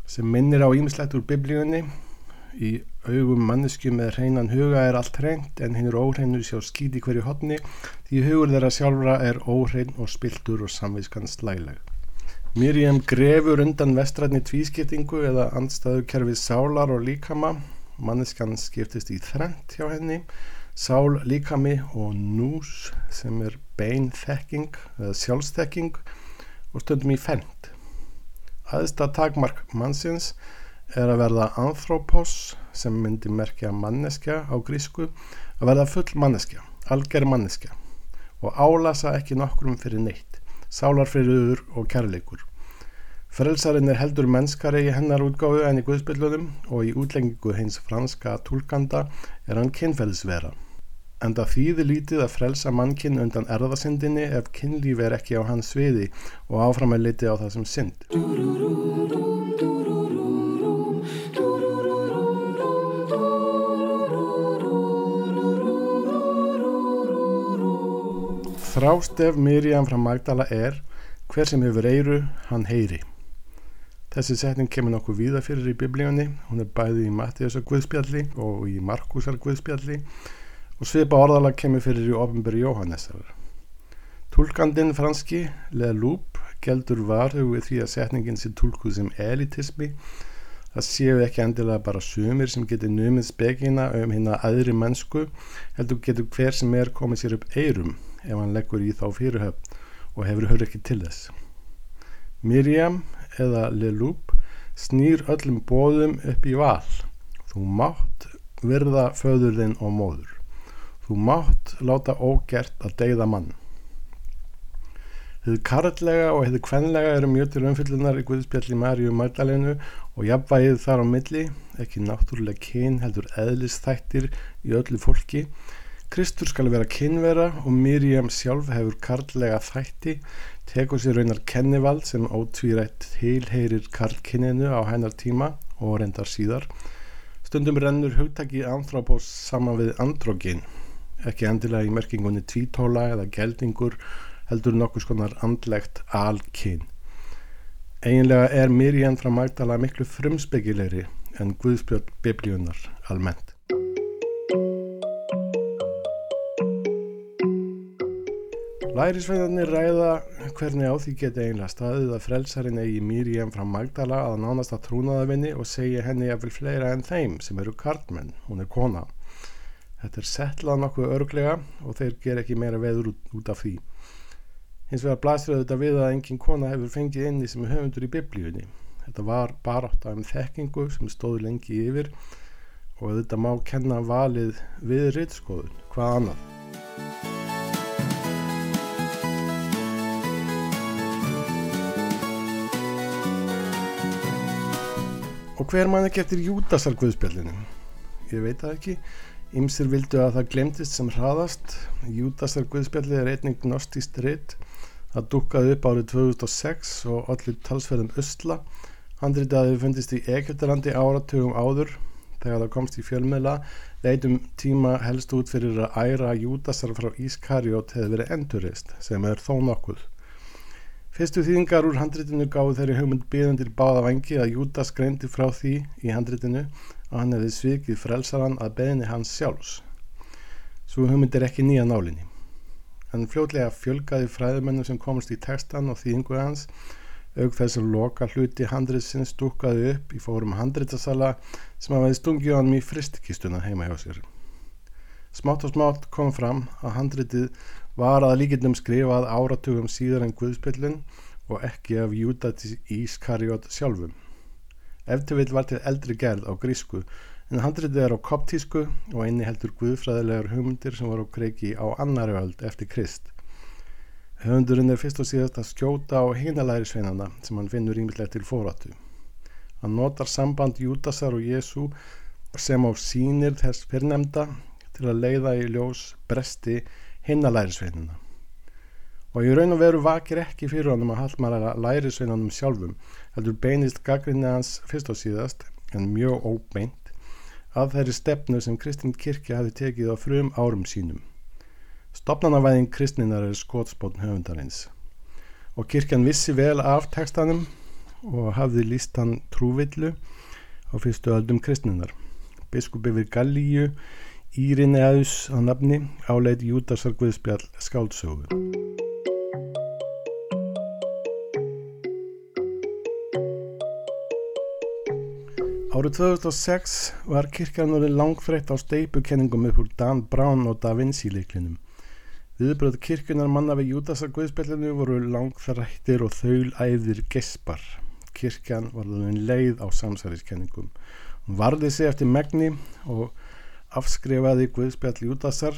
Sem minnir á ímislegt úr biblíunni, í augum mannesku með hreinan huga er allt hreint en hinn er óhreinu sjá skýti hverju hodni því hugur þeirra sjálfra er óhrein og spiltur og samviskan slæleg. Miriam grefur undan vestrætni tvískiptingu eða andstæðu kerfið sálar og líkama manneskan skiptist í þrent hjá henni sál líkami og nús sem er bein þekking eða sjálfstekking og stundum í fendt aðsta takmark mannsins er að verða anthropos sem myndi merkja manneskja á grísku að verða full manneskja alger manneskja og álasa ekki nokkrum fyrir neitt sálarfyrirur og kærleikur Frelsarinn er heldur mennskari í hennar útgáðu en í Guðspillunum og í útlengingu hins franska tólkanda er hann kynferðisvera. En það þýðir lítið að frelsa mannkinn undan erðasindinni ef kynlíf er ekki á hans sviði og áfram að liti á það sem synd. Þrástef Miriam frá Magdala er hver sem hefur eiru, hann heyri. Þessi setning kemur nokkuð víða fyrir í biblíunni, hún er bæði í Mattiðsar Guðspjalli og í Markusar Guðspjalli og svipa orðalag kemur fyrir í ofinberi Jóhannesar. Tólkandin franski, leða lúp, geldur varhug við því að setningin sé tólkuð sem elitismi, það séu ekki endilega bara sumir sem getur numið spekina um hérna aðri mennsku, heldur getur hver sem er komið sér upp eirum ef hann leggur í þá fyrirhöfn og hefur hör ekki til þess. Miriam eða Leloup snýr öllum bóðum upp í val. Þú mátt virða föðurðinn og móður. Þú mátt láta ógert að deyða mann. Þið karlæga og þið kvenlega eru mjög til umfyllunar í Guðspjalli Maríu Magdalenu og jafnvægið þar á milli, ekki náttúrulega kyn heldur eðlistættir í öllu fólki. Kristur skal vera kynvera og Miriam sjálf hefur karlæga þætti tekur sér raunar kennivald sem ótvírætt heilheirir karlkinninu á hennar tíma og reyndar síðar. Stundum rennur hugtaki anthropos saman við androgin, ekki endilega í merkingunni tvítóla eða geldingur, heldur nokkus konar andlegt alkinn. Einlega er Mirján frá Magdala miklu frumsbyggilegri en Guðspjöld biblíunar almennt. Lærisveinarnir ræða hvernig á því geti eiginlega staðið að frelsarinn eigi Miriam frá Magdala að nánast að trúnaðavinni og segja henni að vil fleira en þeim sem eru kartmenn, hún er kona. Þetta er settlað nokkuð örglega og þeir ger ekki meira veður út, út af því. Hins vegar blasir þetta við að engin kona hefur fengið inni sem höfundur í biblíunni. Þetta var barátt af um þekkingu sem stóði lengi yfir og þetta má kenna valið við rittskoðun, hvað annað. Og hver mann ekki eftir Júdasar Guðspjallinu? Ég veit það ekki. Ymsir vildu að það glemtist sem hraðast. Júdasar Guðspjalli er einnig gnostíst ritt. Það dukkaði upp árið 2006 og allir talsverðum Östla. Handrítið að þau fundist í Egiptalandi áratugum áður. Þegar það komst í fjölmiðla leitum tíma helst út fyrir að æra Júdasar frá Ískarjót hefði verið endurist sem er þó nokkuð. Fyrstu þýðingar úr handritinu gáðu þeirri hugmynd byðandir báða vangi að Júdas greindi frá því í handritinu að hann hefði svikið frelsaran að beðinni hans sjálfs. Svo hugmynd er ekki nýja nálinni. en fljótlega fjölgaði fræðumennum sem komast í textan og þýðingu hans auk þess að loka hluti handriðsins stúkaði upp í fórum handriðsasala sem hafaði stungið honum í fristikistuna heima hjá sér. Smátt og smátt kom fram að handriðið var að líkindum skrifað áratugum síðar en Guðspillin og ekki af Júdati Ískariot sjálfum. Eftirvill var til eldri gerð á grísku en handriðið er á koptísku og einni heldur Guðfræðilegar hugmyndir sem voru á kreiki á annari öld eftir Krist. Höfundurinn er fyrst og síðast að skjóta á hinalæri sveinana sem hann finnur ímillega til fóratu. Hann notar samband Júdasar og Jésu sem á sínir þess fyrrnemda til að leiða í ljós bresti hinalæri sveinana. Og í raun og veru vakir ekki fyrir honum að haldmara læri sveinanum sjálfum heldur beinist gaggrinni hans fyrst og síðast en mjög óbeint að þeirri stefnu sem Kristinn Kirkja hafi tekið á frum árum sínum. Stopnarnavæðing kristninar er skótspotn höfundarins og kirkjan vissi vel af tekstanum og hafði líst hann trúvillu á fyrstu öldum kristninar. Biskup yfir Gallíu, Írinni aðus á nafni, áleit Júdasar Guðspjall skáldsögu. Árið 2006 var kirkjan orðið langfrætt á steipukenningum upp úr Dan Brown og Da Vinci leiklinum. Viðbröð kirkunar manna við Júdasa Guðspillinu voru langþrættir og þaulæðir gespar. Kirkjan var þannig leið á samsæriskenningum. Hún varði sig eftir megni og afskrifaði Guðspjall Júdasar,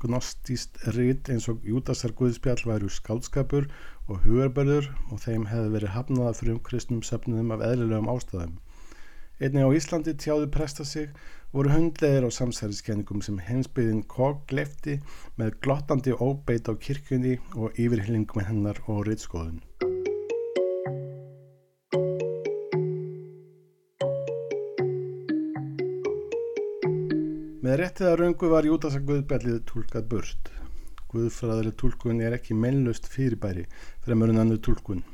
gnostíst rít eins og Júdasar Guðspjall væru skálskapur og hugarberður og þeim hefði verið hafnaða frum kristnum söfnum af eðlilegum ástæðum. Einni á Íslandi tjáði presta sig voru hundleðir á samsæriskenningum sem hensbyðin Kog glefti með glottandi óbeit á kirkjunni og yfirhyllingum hennar og rittskoðun. Með réttið að raungu var Júdasa Guðbjallið tólkað börst. Guðfræðileg tólkun er ekki mennlust fyrirbæri fremur en annu tólkun.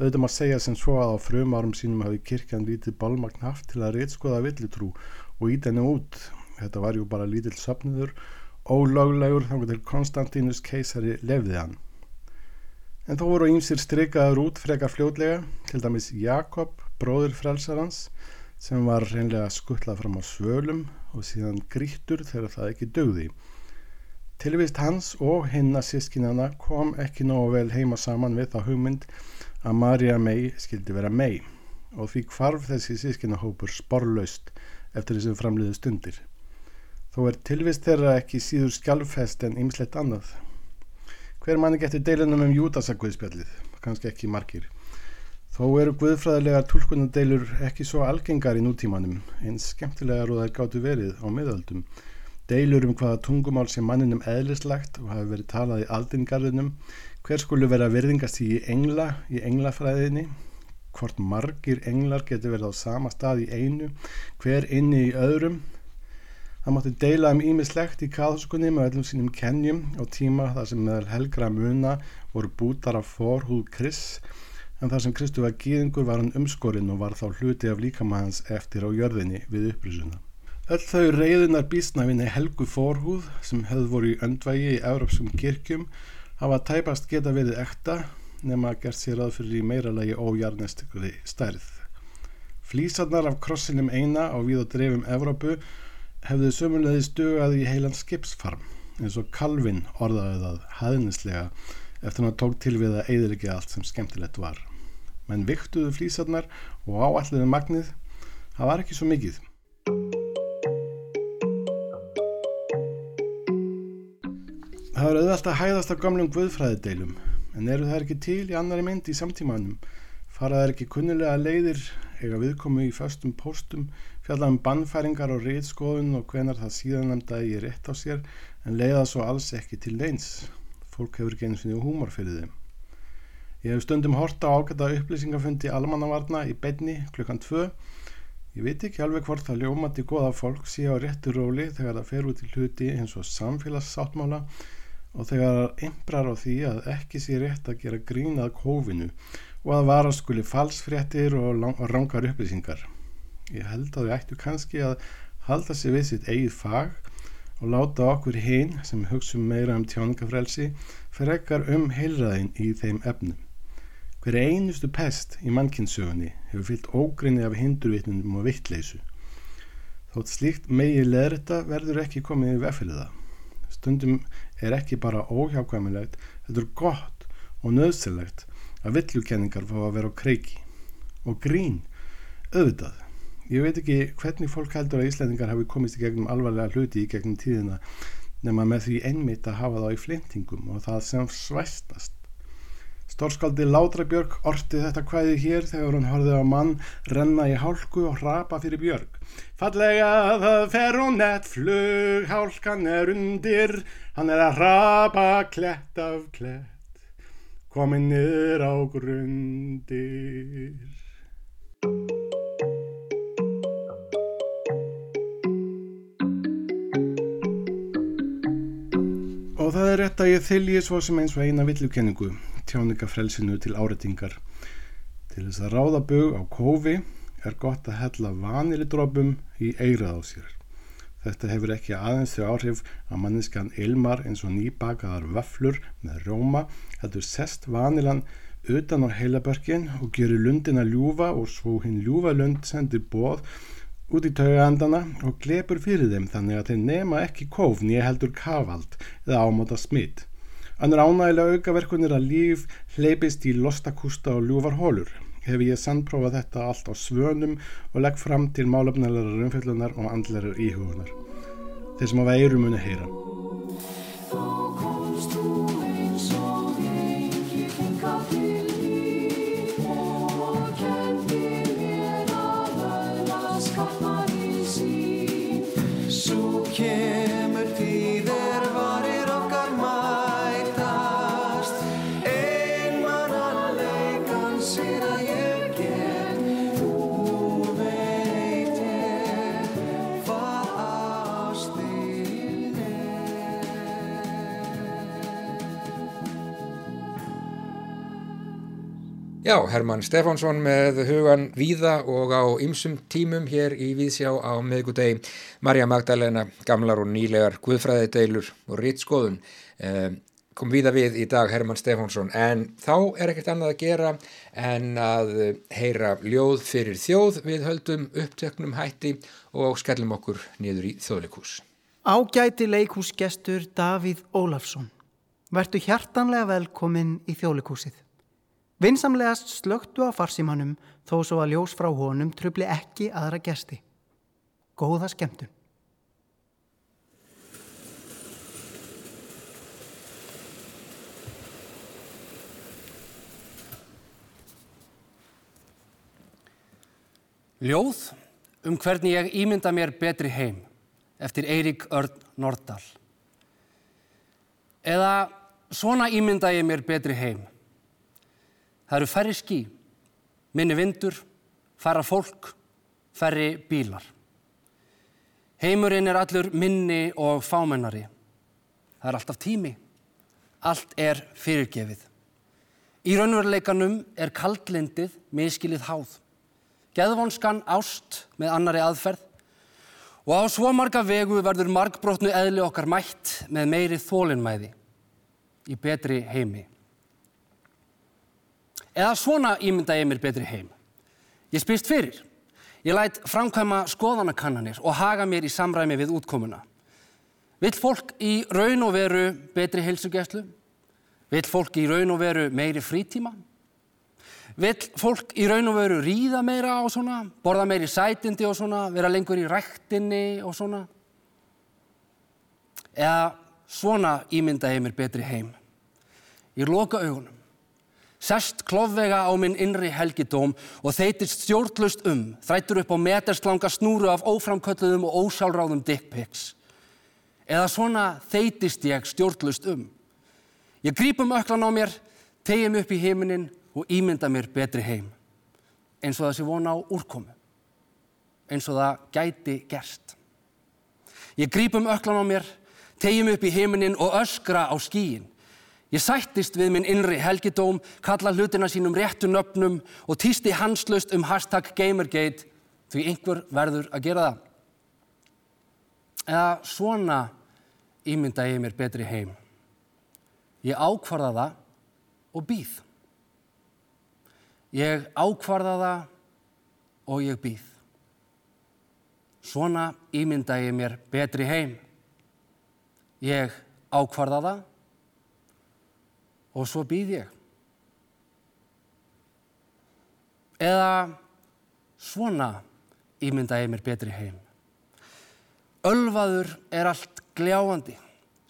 Auðvitað maður segja sem svo að á frum árum sínum hafi kirkjan lítið bálmagn haft til að reytskoða villitrú og ít henni út. Þetta var jú bara lítill söpniður, ólöglegur þannig til Konstantínus keisari lefði hann. En þó voru ímsir streikaður út frekar fljótlega, til dæmis Jakob, bróður frelsarans, sem var reynlega skuttlað fram á svölum og síðan grítur þegar það ekki dögði. Tilvist hans og hinna sískinana kom ekki nógu vel heima saman við það hugmynd að Marja mei skildi vera mei og því kvarf þessi sískinahópur sporlaust eftir þessum framliðu stundir. Þó er tilvist þeirra ekki síður skjálfest en ymslegt annað. Hver manni getur deilunum um júdasakvöðspjallið? Kanski ekki margir. Þó eru guðfræðilegar tólkunadeilur ekki svo algengar í nútímanum, eins skemmtilegar og það gáttu verið á miðöldum. Deilur um hvaða tungumál sem manninum eðlislegt og hafi verið talað í aldingarðinum Hver skulu vera virðingast í engla, í englafræðinni? Hvort margir englar getur verið á sama stað í einu, hver inni í öðrum? Það mátti deila um ímislegt í káðskunni með öllum sínum kennjum og tíma þar sem meðal helgra muna voru bútar af forhúð Kris en þar sem Kristu var gíðingur var hann umskorinn og var þá hluti af líkamahans eftir á jörðinni við upprýsuna. Öll þau reyðunar bísnafinni helgu forhúð sem hefði voru í öndvægi í európskum kirkjum hafa tæpast geta verið ekta nema að gert sér að fyrir í meira lagi ójarnestikli stærð. Flísarnar af krossinum eina á við og drefum Evrópu hefðu sömulegði stugað í heilan skipsfarm eins og Calvin orðaði það hæðnislega eftir hann tók til við að eðriki allt sem skemmtilegt var. Menn viktuðu flísarnar og áalliðu magnið, það var ekki svo mikið. Það er auðvitað að hæðast á gamlum guðfræðideilum en eru það ekki til í annari mynd í samtímanum? Farað er ekki kunnulega leiðir eiga viðkomu í föstum póstum fjalla um bannfæringar og reytskoðun og hvenar það síðan nefnda ég rétt á sér en leiða svo alls ekki til leins fólk hefur eins og húmor fyrir þeim Ég hef stundum horta ágæta upplýsingafundi almannavarna í beinni klukkan 2 Ég veit ekki alveg hvort það ljómandi goða fólk sé á réttu róli þegar það fer út í hluti eins og samfélagssáttmála og þegar ymbrar á því að ekki sé rétt að gera grínað kófinu og að vara skuli falsfréttir og rangar upplýsingar. Ég held að þau ættu kannski að halda sig við sitt eigið fag og láta okkur hinn sem hugsa meira um tjóningafrelsi frekar um heilræðin í þeim efnum. Hver einustu pest í mannkynnssögunni hefur fyllt ógrinni af hindurvitnum og vittleysu. Þótt slíkt megi leðrita verður ekki komið í veffiliða. Stundum er ekki bara óhjákvæmilegt, þetta er gott og nöðsilegt að villukenningar fá að vera á kreiki. Og grín, auðvitað. Ég veit ekki hvernig fólk heldur að Íslandingar hafi komist í gegnum alvarlega hluti í gegnum tíðina nema með því einmitt að hafa þá í flintingum og það sem svæstast. Stórskáldi Látra Björg orti þetta hvæði hér þegar hún horfið á mann renna í hálku og rapa fyrir Björg. Fallega það fer og nett flug, hálkan er undir, hann er að rapa klett af klett, komin niður á grundir. Og það er rétt að ég þylji svo sem eins og eina villukenningu, tjáningafrelsinu til áreitingar. Til þess að ráða bög á kófi er gott að hella vanilidrópum í eirað á sér. Þetta hefur ekki aðeins þau áhrif að manniskan ilmar eins og nýbakaðar vöflur með róma, heldur sest vanilan utan á heilabörkin og gerir lundina ljúfa og svo hinn ljúfa lund sendir bóð út í taugaandana og glepur fyrir þeim þannig að þeir nema ekki kóf nýja heldur kavald eða ámáta smitt. Annur ánægilega aukaverkunir að líf hleypist í lostakústa og ljúfar hólur. Hef ég sannprófað þetta allt á svönum og legg fram til málefnilegar raunfjöldunar og andlegar íhugunar. Þeir sem á veiru muni heyra. kemur Já, Herman Stefánsson með hugan víða og á ymsum tímum hér í Víðsjá á meðgudegi. Marja Magdalena, gamlar og nýlegar guðfræðideilur og rittskoðun eh, kom víða við í dag Herman Stefánsson en þá er ekkert annað að gera en að heyra ljóð fyrir þjóð við höldum upptöknum hætti og skellum okkur niður í þjóðleikús. Ágæti leikhúsgestur Davíð Ólafsson. Vertu hjartanlega velkomin í þjóðleikúsið. Vinsamlegast slögtu á farsímanum þó svo að ljós frá honum trubli ekki aðra gesti. Góða skemmtun. Ljóð um hvernig ég ímynda mér betri heim eftir Eirík Örn Nordal. Eða svona ímynda ég mér betri heim. Það eru færri skí, minni vindur, fara fólk, færri bílar. Heimurinn er allur minni og fámennari. Það er alltaf tími. Allt er fyrirgefið. Í raunveruleikanum er kaldlindið miskilið háð. Geðvonskan ást með annari aðferð og á svo marga vegu verður margbrotnu eðli okkar mætt með meiri þólinnmæði í betri heimi. Eða svona ímynda ég mér betri heim. Ég spyrst fyrir. Ég læt framkvæma skoðanakannanir og haga mér í samræmi við útkomuna. Vill fólk í raun og veru betri heilsugjæslu? Vill fólk í raun og veru meiri frítíma? Vill fólk í raun og veru ríða meira og svona, borða meiri sætindi og svona, vera lengur í ræktinni og svona? Eða svona ímynda ég mér betri heim. Ég loka augunum, sest klofvega á minn innri helgidóm og þeitist stjórnlust um, þrættur upp á meterslanga snúru af óframkölluðum og ósálráðum dickpics. Eða svona þeitist ég stjórnlust um. Ég grípum öklan á mér, tegjum upp í heiminin og ímynda mér betri heim. Eins og það sé vona á úrkomu. Eins og það gæti gerst. Ég grípum öklan á mér, tegjum upp í heiminin og öskra á skíin. Ég sættist við minn innri helgidóm, kalla hlutina sínum réttu nöfnum og týsti hanslust um hashtag Gamergate því einhver verður að gera það. Eða svona ímynda ég mér betri heim. Ég ákvarða það og býð. Ég ákvarða það og ég býð. Svona ímynda ég mér betri heim. Ég ákvarða það og svo býð ég. Eða svona ímynda ég mér betri heim. Ölvaður er allt gljáandi,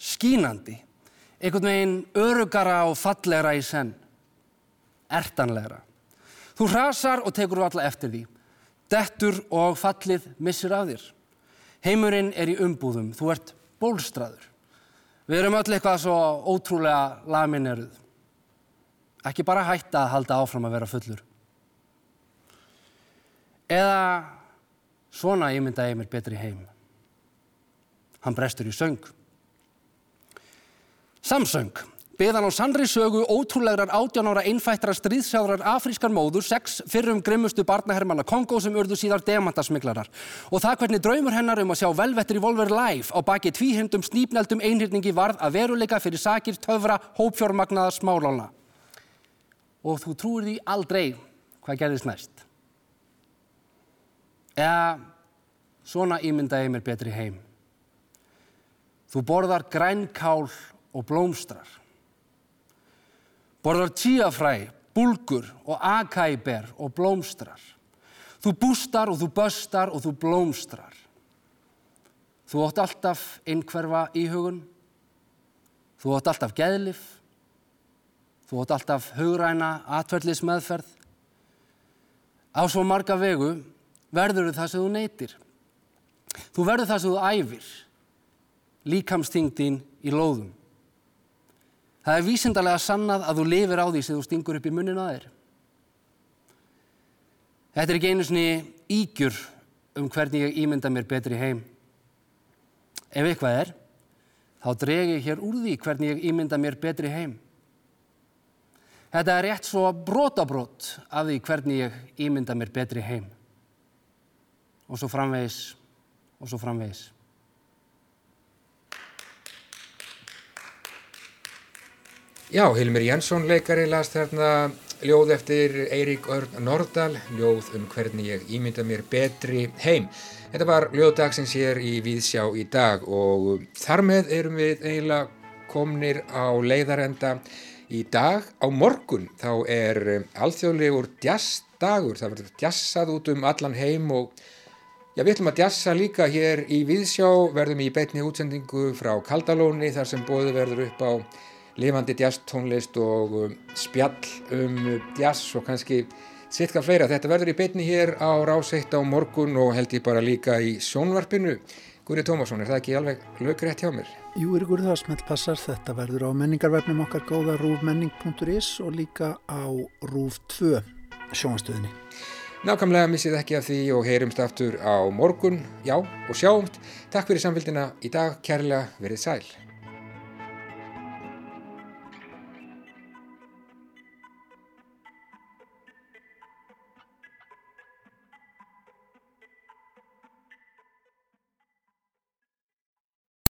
skínandi, einhvern veginn örugara og fallegra í senn, ertanlegra. Þú hrasar og tekur alla eftir því. Dettur og fallið missir af þér. Heimurinn er í umbúðum, þú ert bólstraður. Við erum öll eitthvað svo ótrúlega lamineruð. Ekki bara hætta að halda áfram að vera fullur. Eða svona ímynda ég mér betri heim. Hann brestur í söng. Samsöng. Beðan á sannri sögu ótrúlegar átjánára einfættra stríðsjáðrar afrískar móður, sex fyrrum grimmustu barnahermanna Kongo sem urðu síðar demantasmiklarar. Og það hvernig draumur hennar um að sjá velvettir í Volver live á baki tvíhendum snípneldum einhyrningi varð að veruleika fyrir sakir töfra hópfjórmagnaða smálána. Og þú trúir því aldrei hvað gerðist næst. Eða svona ímynda ég mér betri heim. Þú borðar grænkál og blómstrar. Borðar tíafræ, bulgur og akæber og blómstrar. Þú bústar og þú böstar og þú blómstrar. Þú ótt alltaf einhverfa í hugun. Þú ótt alltaf geðlif. Þú ótt alltaf hugræna atverðlis meðferð. Á svo marga vegu verður það sem þú neytir. Þú verður það sem þú æfir líkamstingdín í lóðum. Það er vísindarlega sannað að þú lifir á því sem þú stingur upp í munnin að þér. Þetta er ekki einu svoni ígjur um hvernig ég ímynda mér betri heim. Ef eitthvað er, þá dreg ég hér úr því hvernig ég ímynda mér betri heim. Þetta er rétt svo brotabrót af því hvernig ég ímynda mér betri heim. Og svo framvegis, og svo framvegis. Já, Hilmir Jensson leikari las þarna ljóð eftir Eirík Örn Nordal, ljóð um hvernig ég ímynda mér betri heim. Þetta var ljóðdagsins hér í Víðsjá í dag og þar með erum við eiginlega komnir á leiðarenda í dag. Á morgun þá er alþjóðlegur jazzdagur, það verður jazzað út um allan heim og já, við ætlum að jazza líka hér í Víðsjá, verðum í beitni útsendingu frá Kaldalóni þar sem bóðu verður upp á lifandi jazz tónlist og um, spjall um jazz og kannski sitka fleira. Þetta verður í beitni hér á ráseitt á morgun og held ég bara líka í sjónvarpinu. Guri Tómasson, er það ekki alveg lögrætt hjá mér? Jú, er ykkur það smelt passar. Þetta verður á menningarvefnum okkar góða rúfmenning.is og líka á rúf 2 sjónastöðinni. Nákvæmlega missið ekki af því og heyrumst aftur á morgun, já, og sjáumst. Takk fyrir samfélgina í dag, kærlega verið sæl.